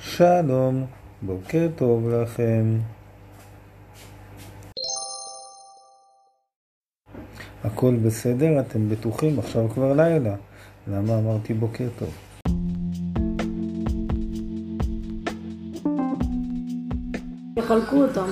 שלום, בוקר טוב לכם. הכל בסדר? אתם בטוחים? עכשיו כבר לילה. למה אמרתי בוקר טוב? יחלקו אותם.